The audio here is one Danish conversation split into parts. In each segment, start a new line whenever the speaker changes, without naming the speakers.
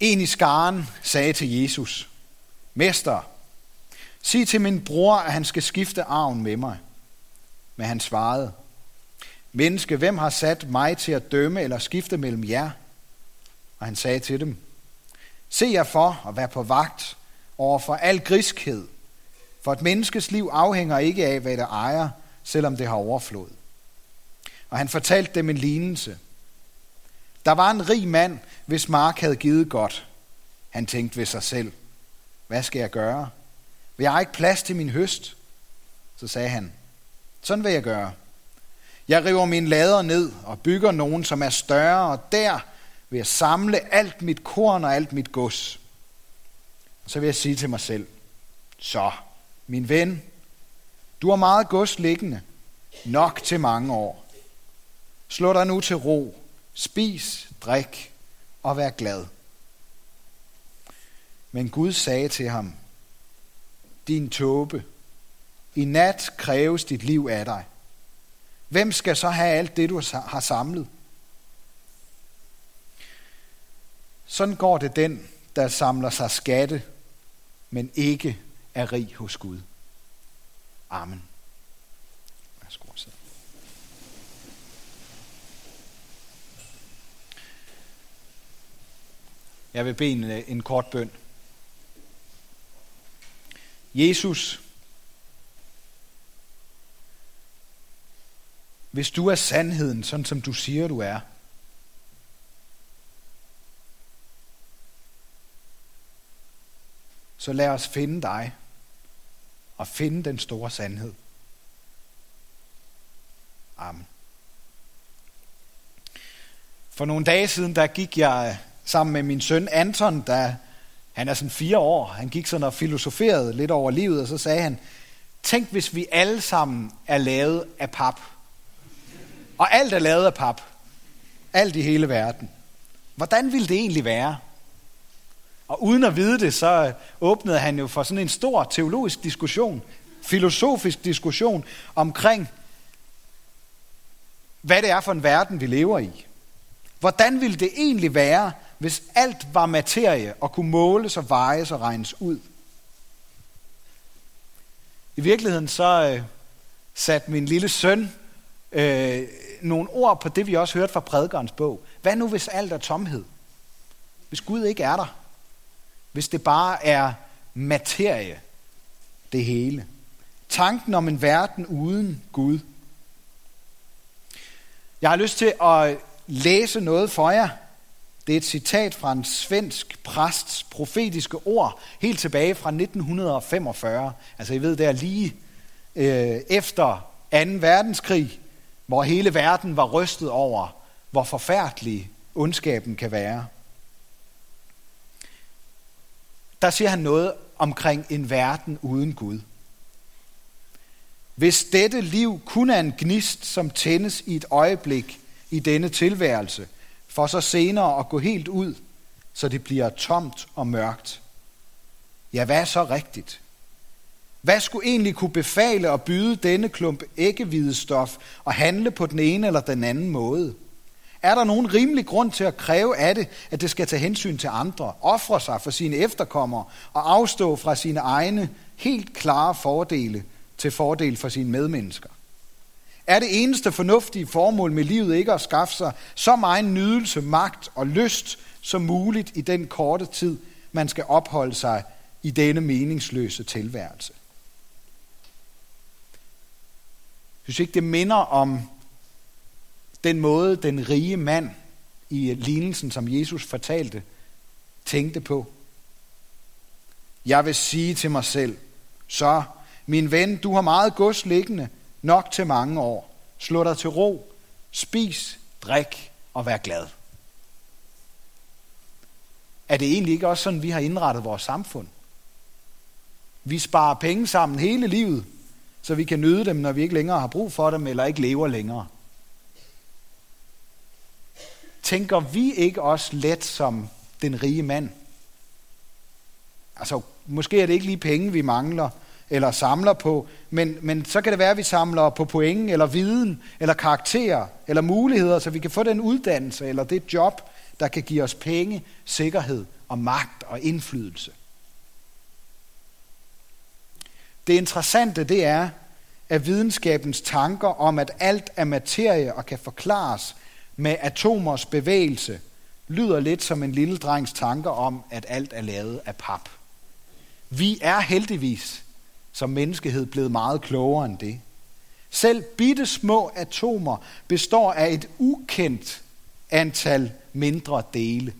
En i skaren sagde til Jesus, Mester, sig til min bror, at han skal skifte arven med mig. Men han svarede, Menneske, hvem har sat mig til at dømme eller skifte mellem jer? Og han sagde til dem, Se jer for at være på vagt over for al griskhed, for et menneskes liv afhænger ikke af, hvad det ejer, selvom det har overflod. Og han fortalte dem en lignelse. Der var en rig mand, hvis mark havde givet godt. Han tænkte ved sig selv, hvad skal jeg gøre? Vil jeg ikke plads til min høst? Så sagde han, sådan vil jeg gøre. Jeg river min lader ned og bygger nogen, som er større, og der vil jeg samle alt mit korn og alt mit gods. Så vil jeg sige til mig selv, så, min ven, du har meget gods liggende, nok til mange år. Slå dig nu til ro, spis, drik og vær glad. Men Gud sagde til ham, din tåbe, i nat kræves dit liv af dig. Hvem skal så have alt det, du har samlet? Sådan går det den, der samler sig skatte, men ikke er rig hos Gud. Amen. Værsgo, Jeg vil bede en, øh, en kort bøn. Jesus, hvis du er sandheden, sådan som du siger, du er, så lad os finde dig og finde den store sandhed. Amen. For nogle dage siden, der gik jeg øh, sammen med min søn Anton, der han er sådan fire år. Han gik sådan og filosoferede lidt over livet, og så sagde han, tænk hvis vi alle sammen er lavet af pap. Og alt er lavet af pap. Alt i hele verden. Hvordan ville det egentlig være? Og uden at vide det, så åbnede han jo for sådan en stor teologisk diskussion, filosofisk diskussion omkring, hvad det er for en verden, vi lever i. Hvordan ville det egentlig være, hvis alt var materie og kunne måles og vejes og regnes ud? I virkeligheden så øh, satte min lille søn øh, nogle ord på det, vi også hørte fra prædikernes bog. Hvad nu, hvis alt er tomhed? Hvis Gud ikke er der? Hvis det bare er materie, det hele? Tanken om en verden uden Gud. Jeg har lyst til at læse noget for jer. Det er et citat fra en svensk præsts profetiske ord, helt tilbage fra 1945. Altså I ved, det er lige øh, efter 2. verdenskrig, hvor hele verden var rystet over, hvor forfærdelig ondskaben kan være. Der siger han noget omkring en verden uden Gud. Hvis dette liv kun er en gnist, som tændes i et øjeblik i denne tilværelse, for så senere at gå helt ud, så det bliver tomt og mørkt. Ja, hvad er så rigtigt? Hvad skulle egentlig kunne befale at byde denne klump stof og handle på den ene eller den anden måde? Er der nogen rimelig grund til at kræve af det, at det skal tage hensyn til andre, ofre sig for sine efterkommere og afstå fra sine egne helt klare fordele til fordel for sine medmennesker? Er det eneste fornuftige formål med livet ikke at skaffe sig så meget nydelse, magt og lyst som muligt i den korte tid, man skal opholde sig i denne meningsløse tilværelse? Jeg synes ikke, det minder om den måde, den rige mand i lignelsen, som Jesus fortalte, tænkte på. Jeg vil sige til mig selv, så, min ven, du har meget gods liggende, nok til mange år. Slå dig til ro, spis, drik og vær glad. Er det egentlig ikke også sådan, vi har indrettet vores samfund? Vi sparer penge sammen hele livet, så vi kan nyde dem, når vi ikke længere har brug for dem, eller ikke lever længere. Tænker vi ikke også let som den rige mand? Altså, måske er det ikke lige penge, vi mangler, eller samler på, men, men så kan det være, at vi samler på point, eller viden, eller karakterer, eller muligheder, så vi kan få den uddannelse, eller det job, der kan give os penge, sikkerhed og magt og indflydelse. Det interessante det er, at videnskabens tanker om, at alt er materie og kan forklares med atomers bevægelse, lyder lidt som en lille drengs tanker om, at alt er lavet af pap. Vi er heldigvis som menneskehed blevet meget klogere end det. Selv bitte små atomer består af et ukendt antal mindre dele.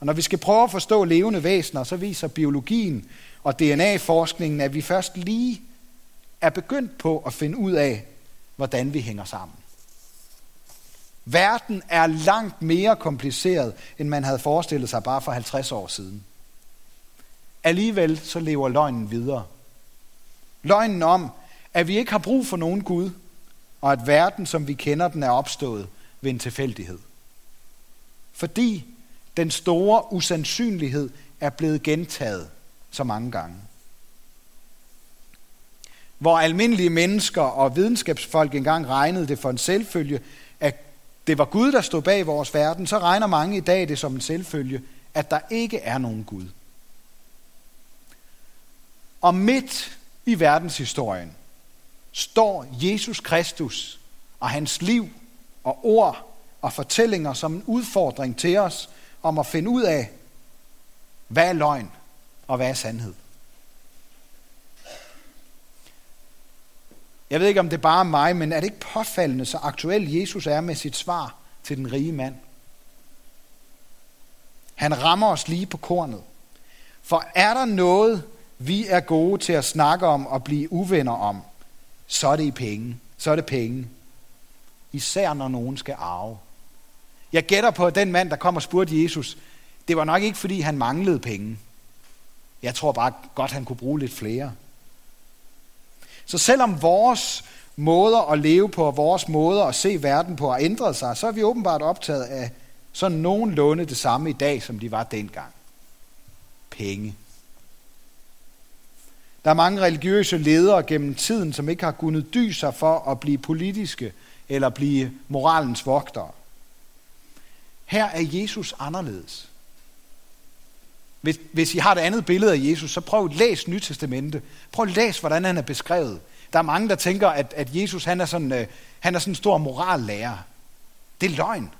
Og når vi skal prøve at forstå levende væsener, så viser biologien og DNA-forskningen, at vi først lige er begyndt på at finde ud af, hvordan vi hænger sammen. Verden er langt mere kompliceret, end man havde forestillet sig bare for 50 år siden. Alligevel så lever løgnen videre. Løgnen om, at vi ikke har brug for nogen Gud, og at verden, som vi kender den, er opstået ved en tilfældighed. Fordi den store usandsynlighed er blevet gentaget så mange gange. Hvor almindelige mennesker og videnskabsfolk engang regnede det for en selvfølge, at det var Gud, der stod bag vores verden, så regner mange i dag det som en selvfølge, at der ikke er nogen Gud. Og midt i verdenshistorien står Jesus Kristus og hans liv og ord og fortællinger som en udfordring til os om at finde ud af, hvad er løgn og hvad er sandhed. Jeg ved ikke, om det er bare mig, men er det ikke påfaldende, så aktuel Jesus er med sit svar til den rige mand? Han rammer os lige på kornet. For er der noget, vi er gode til at snakke om og blive uvenner om, så er det i penge. Så er det penge. Især når nogen skal arve. Jeg gætter på, at den mand, der kom og spurgte Jesus, det var nok ikke, fordi han manglede penge. Jeg tror bare godt, han kunne bruge lidt flere. Så selvom vores måder at leve på, og vores måder at se verden på har ændret sig, så er vi åbenbart optaget af sådan nogenlunde det samme i dag, som de var dengang. Penge. Der er mange religiøse ledere gennem tiden, som ikke har kunnet dy sig for at blive politiske eller blive moralens vogtere. Her er Jesus anderledes. Hvis, hvis I har et andet billede af Jesus, så prøv at læse Nytestamente. Prøv at læse, hvordan han er beskrevet. Der er mange, der tænker, at, at Jesus han er, sådan, øh, han er sådan en stor morallærer. Det er løgn.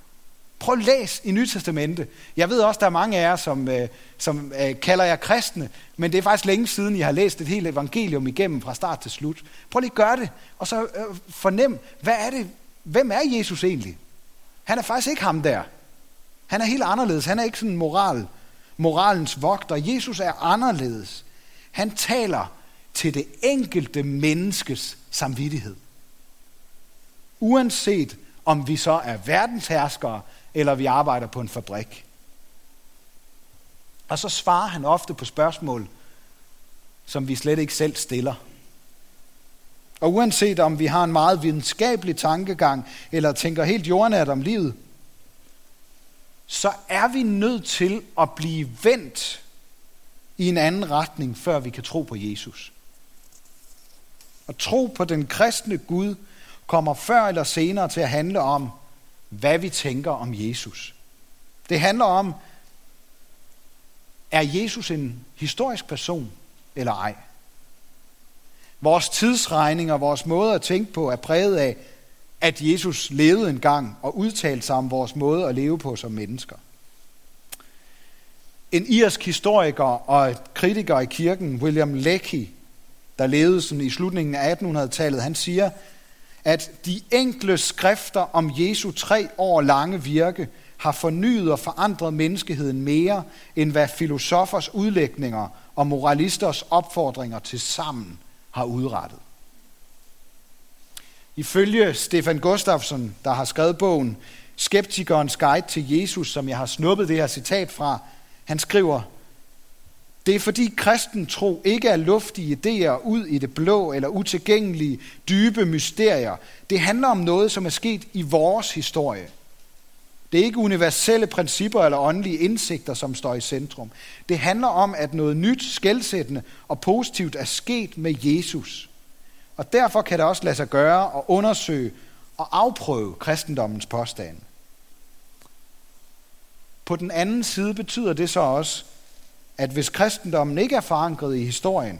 Prøv at læs i Nytestamente. Jeg ved også, der er mange af jer, som, øh, som øh, kalder jer kristne, men det er faktisk længe siden, I har læst et helt evangelium igennem fra start til slut. Prøv lige at gøre det, og så øh, fornem, hvad er det, hvem er Jesus egentlig? Han er faktisk ikke ham der. Han er helt anderledes. Han er ikke sådan moral, moralens vogter. Jesus er anderledes. Han taler til det enkelte menneskes samvittighed. Uanset om vi så er verdensherskere, eller vi arbejder på en fabrik. Og så svarer han ofte på spørgsmål, som vi slet ikke selv stiller. Og uanset om vi har en meget videnskabelig tankegang, eller tænker helt jordnært om livet, så er vi nødt til at blive vendt i en anden retning, før vi kan tro på Jesus. At tro på den kristne Gud kommer før eller senere til at handle om, hvad vi tænker om Jesus. Det handler om, er Jesus en historisk person eller ej? Vores tidsregning og vores måde at tænke på er præget af, at Jesus levede engang og udtalte sig om vores måde at leve på som mennesker. En irsk historiker og kritiker i kirken, William Leckie, der levede sådan i slutningen af 1800-tallet, han siger, at de enkle skrifter om Jesu tre år lange virke har fornyet og forandret menneskeheden mere, end hvad filosofers udlægninger og moralisters opfordringer til sammen har udrettet. Ifølge Stefan Gustafsson, der har skrevet bogen Skeptikernes Guide til Jesus, som jeg har snuppet det her citat fra, han skriver, det er fordi kristen tro ikke er luftige idéer ud i det blå eller utilgængelige, dybe mysterier. Det handler om noget, som er sket i vores historie. Det er ikke universelle principper eller åndelige indsigter, som står i centrum. Det handler om, at noget nyt, skældsættende og positivt er sket med Jesus. Og derfor kan det også lade sig gøre at undersøge og afprøve kristendommens påstand. På på den anden side betyder det så også, at hvis kristendommen ikke er forankret i historien,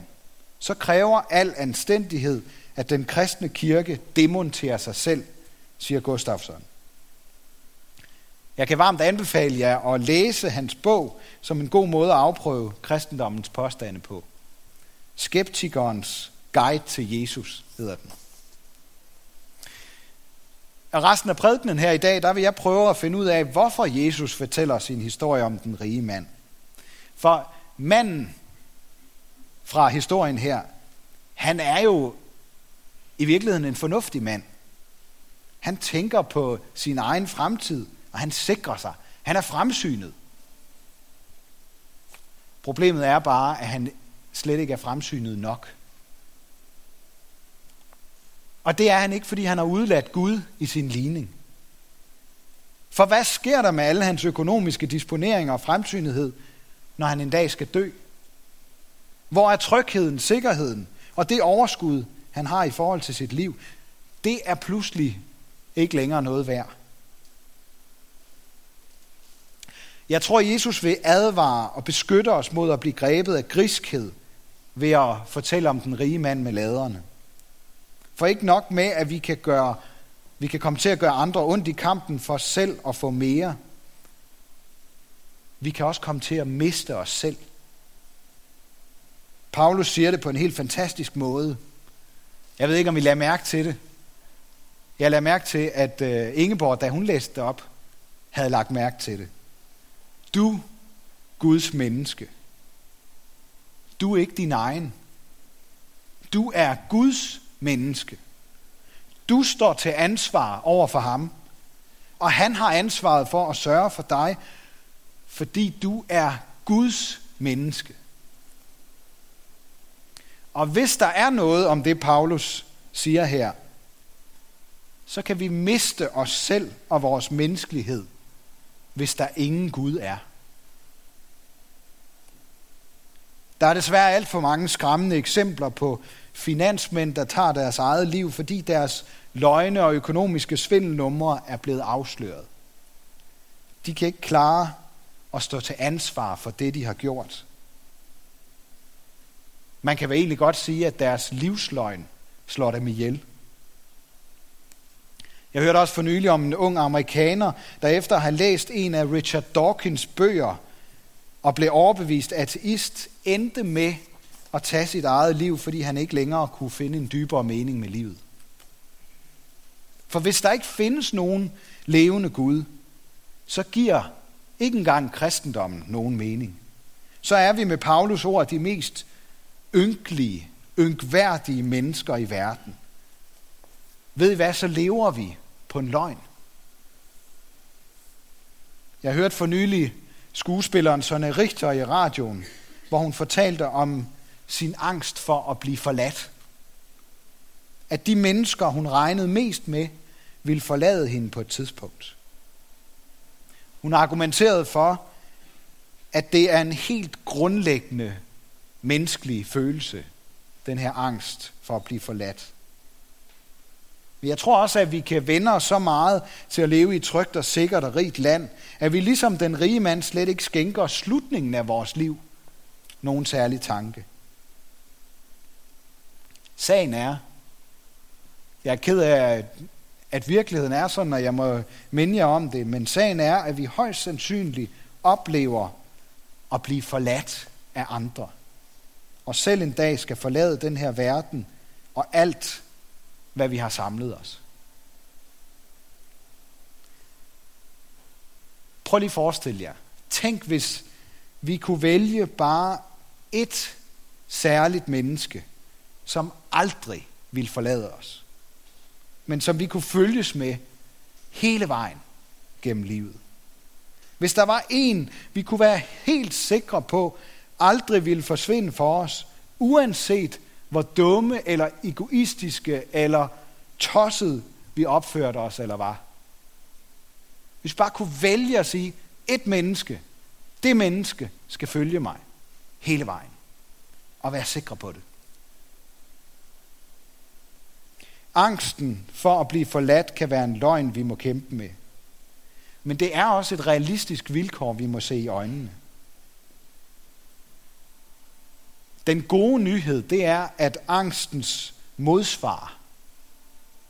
så kræver al anstændighed, at den kristne kirke demonterer sig selv, siger Gustafsson. Jeg kan varmt anbefale jer at læse hans bog som en god måde at afprøve kristendommens påstande på. Skeptikernes guide til Jesus hedder den. Og resten af prædikenen her i dag, der vil jeg prøve at finde ud af, hvorfor Jesus fortæller sin historie om den rige mand. For manden fra historien her, han er jo i virkeligheden en fornuftig mand. Han tænker på sin egen fremtid, og han sikrer sig. Han er fremsynet. Problemet er bare, at han slet ikke er fremsynet nok. Og det er han ikke, fordi han har udladt Gud i sin ligning. For hvad sker der med alle hans økonomiske disponeringer og fremsynethed, når han en dag skal dø? Hvor er trygheden, sikkerheden og det overskud, han har i forhold til sit liv, det er pludselig ikke længere noget værd. Jeg tror, Jesus vil advare og beskytte os mod at blive grebet af griskhed ved at fortælle om den rige mand med laderne. For ikke nok med, at vi kan, gøre, vi kan komme til at gøre andre ondt i kampen for selv at få mere. Vi kan også komme til at miste os selv. Paulus siger det på en helt fantastisk måde. Jeg ved ikke, om I lader mærke til det. Jeg lader mærke til, at øh, Ingeborg, da hun læste det op, havde lagt mærke til det. Du, Guds menneske. Du er ikke din egen. Du er Guds menneske. Du står til ansvar over for ham, og han har ansvaret for at sørge for dig, fordi du er Guds menneske. Og hvis der er noget om det, Paulus siger her, så kan vi miste os selv og vores menneskelighed, hvis der ingen Gud er. Der er desværre alt for mange skræmmende eksempler på finansmænd, der tager deres eget liv, fordi deres løgne og økonomiske svindelnumre er blevet afsløret. De kan ikke klare og stå til ansvar for det, de har gjort. Man kan vel egentlig godt sige, at deres livsløgn slår dem ihjel. Jeg hørte også for nylig om en ung amerikaner, der efter at have læst en af Richard Dawkins bøger og blev overbevist ateist, endte med at tage sit eget liv, fordi han ikke længere kunne finde en dybere mening med livet. For hvis der ikke findes nogen levende Gud, så giver ikke engang kristendommen nogen mening. Så er vi med Paulus ord de mest ynkelige, ynkværdige mennesker i verden. Ved I hvad, så lever vi på en løgn. Jeg hørte for nylig skuespilleren Sonne Richter i radioen, hvor hun fortalte om sin angst for at blive forladt. At de mennesker, hun regnede mest med, ville forlade hende på et tidspunkt. Hun argumenterede for, at det er en helt grundlæggende menneskelig følelse, den her angst for at blive forladt. Men jeg tror også, at vi kan vende os så meget til at leve i et trygt og sikkert og rigt land, at vi ligesom den rige mand slet ikke skænker slutningen af vores liv nogen særlig tanke. Sagen er, jeg er ked af, at virkeligheden er sådan, og jeg må minde jer om det, men sagen er, at vi højst sandsynligt oplever at blive forladt af andre. Og selv en dag skal forlade den her verden og alt, hvad vi har samlet os. Prøv lige at forestille jer. Tænk, hvis vi kunne vælge bare et særligt menneske, som aldrig vil forlade os, men som vi kunne følges med hele vejen gennem livet. Hvis der var en, vi kunne være helt sikre på, aldrig ville forsvinde for os, uanset hvor dumme eller egoistiske eller tosset vi opførte os eller var. Hvis vi bare kunne vælge at sige, et menneske, det menneske skal følge mig hele vejen. Og være sikre på det. Angsten for at blive forladt kan være en løgn, vi må kæmpe med. Men det er også et realistisk vilkår, vi må se i øjnene. Den gode nyhed, det er, at angstens modsvar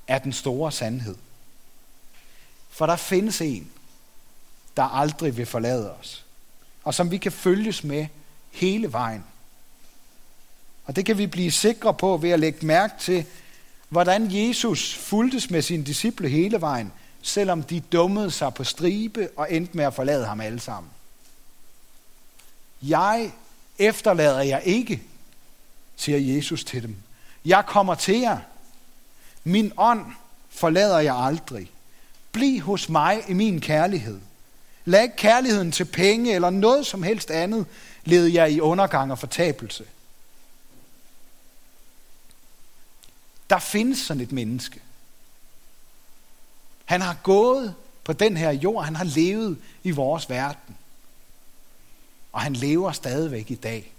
er den store sandhed. For der findes en, der aldrig vil forlade os, og som vi kan følges med hele vejen. Og det kan vi blive sikre på ved at lægge mærke til, hvordan Jesus fuldtes med sine disciple hele vejen, selvom de dummede sig på stribe og endte med at forlade ham alle sammen. Jeg efterlader jer ikke, siger Jesus til dem. Jeg kommer til jer. Min ånd forlader jeg aldrig. Bliv hos mig i min kærlighed. Lad ikke kærligheden til penge eller noget som helst andet lede jer i undergang og fortabelse. Der findes sådan et menneske. Han har gået på den her jord, han har levet i vores verden. Og han lever stadigvæk i dag.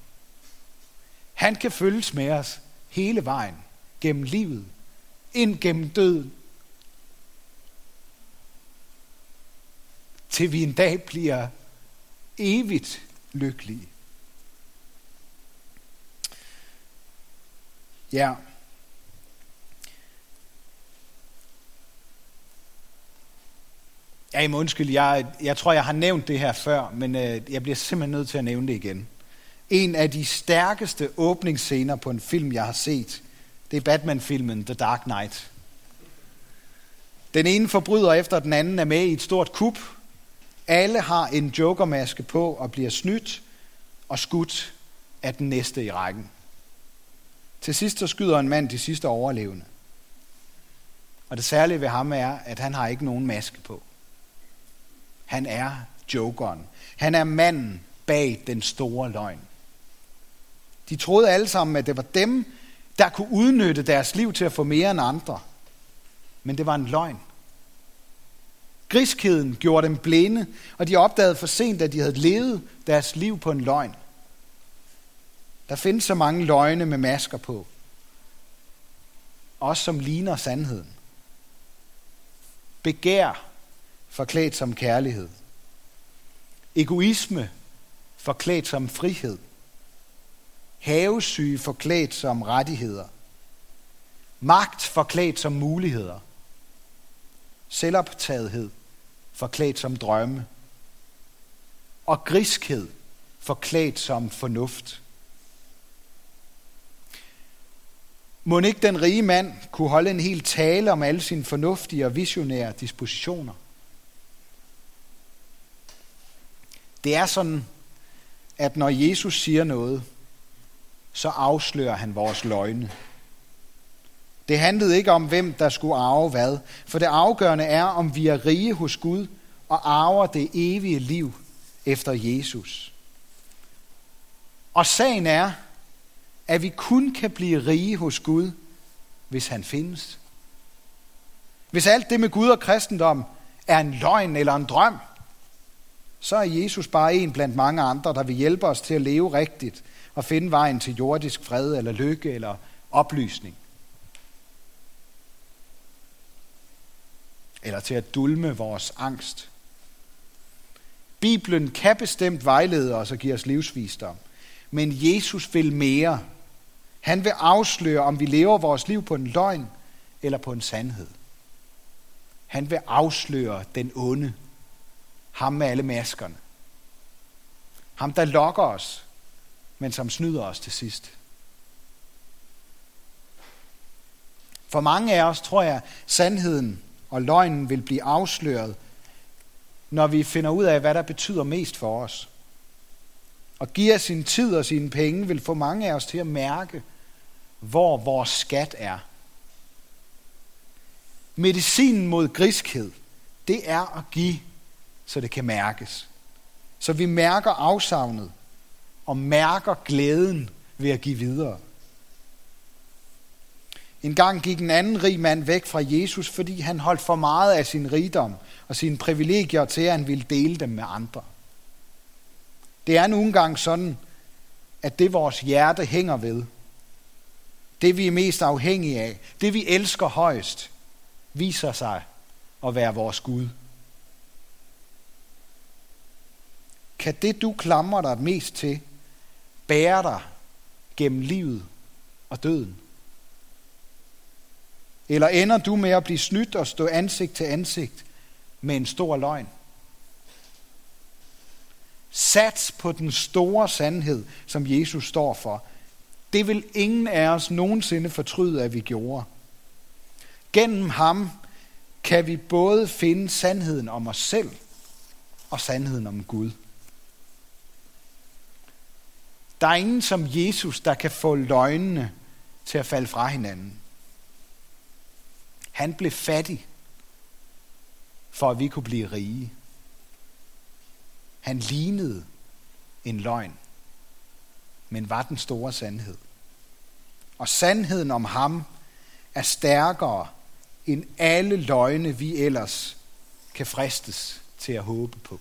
Han kan følges med os hele vejen gennem livet, ind gennem døden, til vi en dag bliver evigt lykkelige. Ja. Ja, må undskyld, jeg, jeg tror, jeg har nævnt det her før, men øh, jeg bliver simpelthen nødt til at nævne det igen. En af de stærkeste åbningsscener på en film, jeg har set, det er Batman-filmen The Dark Knight. Den ene forbryder efter den anden er med i et stort kup. Alle har en jokermaske på og bliver snydt og skudt af den næste i rækken. Til sidst så skyder en mand de sidste overlevende. Og det særlige ved ham er, at han har ikke nogen maske på. Han er jokeren. Han er manden bag den store løgn. De troede alle sammen, at det var dem, der kunne udnytte deres liv til at få mere end andre. Men det var en løgn. Griskheden gjorde dem blinde, og de opdagede for sent, at de havde levet deres liv på en løgn. Der findes så mange løgne med masker på. Også som ligner sandheden. Begær forklædt som kærlighed. Egoisme forklædt som frihed havesyge forklædt som rettigheder, magt forklædt som muligheder, selvoptagethed forklædt som drømme, og griskhed forklædt som fornuft. Må ikke den rige mand kunne holde en hel tale om alle sine fornuftige og visionære dispositioner? Det er sådan, at når Jesus siger noget, så afslører han vores løgne. Det handlede ikke om, hvem der skulle arve hvad, for det afgørende er, om vi er rige hos Gud og arver det evige liv efter Jesus. Og sagen er, at vi kun kan blive rige hos Gud, hvis han findes. Hvis alt det med Gud og kristendom er en løgn eller en drøm, så er Jesus bare en blandt mange andre, der vil hjælpe os til at leve rigtigt og finde vejen til jordisk fred eller lykke eller oplysning. Eller til at dulme vores angst. Bibelen kan bestemt vejlede os og give os livsvisdom. Men Jesus vil mere. Han vil afsløre, om vi lever vores liv på en løgn eller på en sandhed. Han vil afsløre den onde. Ham med alle maskerne. Ham, der lokker os men som snyder os til sidst. For mange af os tror jeg, sandheden og løgnen vil blive afsløret, når vi finder ud af, hvad der betyder mest for os. Og giver sin tid og sine penge vil få mange af os til at mærke, hvor vores skat er. Medicinen mod griskhed, det er at give, så det kan mærkes. Så vi mærker afsavnet, og mærker glæden ved at give videre. En gang gik en anden rig mand væk fra Jesus, fordi han holdt for meget af sin rigdom og sine privilegier til, at han ville dele dem med andre. Det er nogle gange sådan, at det vores hjerte hænger ved, det vi er mest afhængige af, det vi elsker højst, viser sig at være vores Gud. Kan det, du klamrer dig mest til, bære dig gennem livet og døden? Eller ender du med at blive snydt og stå ansigt til ansigt med en stor løgn? Sats på den store sandhed, som Jesus står for. Det vil ingen af os nogensinde fortryde, at vi gjorde. Gennem ham kan vi både finde sandheden om os selv og sandheden om Gud. Der er ingen som Jesus, der kan få løgnene til at falde fra hinanden. Han blev fattig, for at vi kunne blive rige. Han lignede en løgn, men var den store sandhed. Og sandheden om ham er stærkere end alle løgne, vi ellers kan fristes til at håbe på.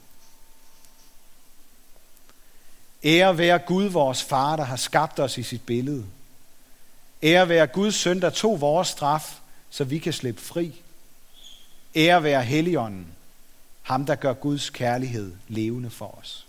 Ære være Gud, vores far, der har skabt os i sit billede. Ære være Guds søn, der tog vores straf, så vi kan slippe fri. Ære være Helligånden, ham der gør Guds kærlighed levende for os.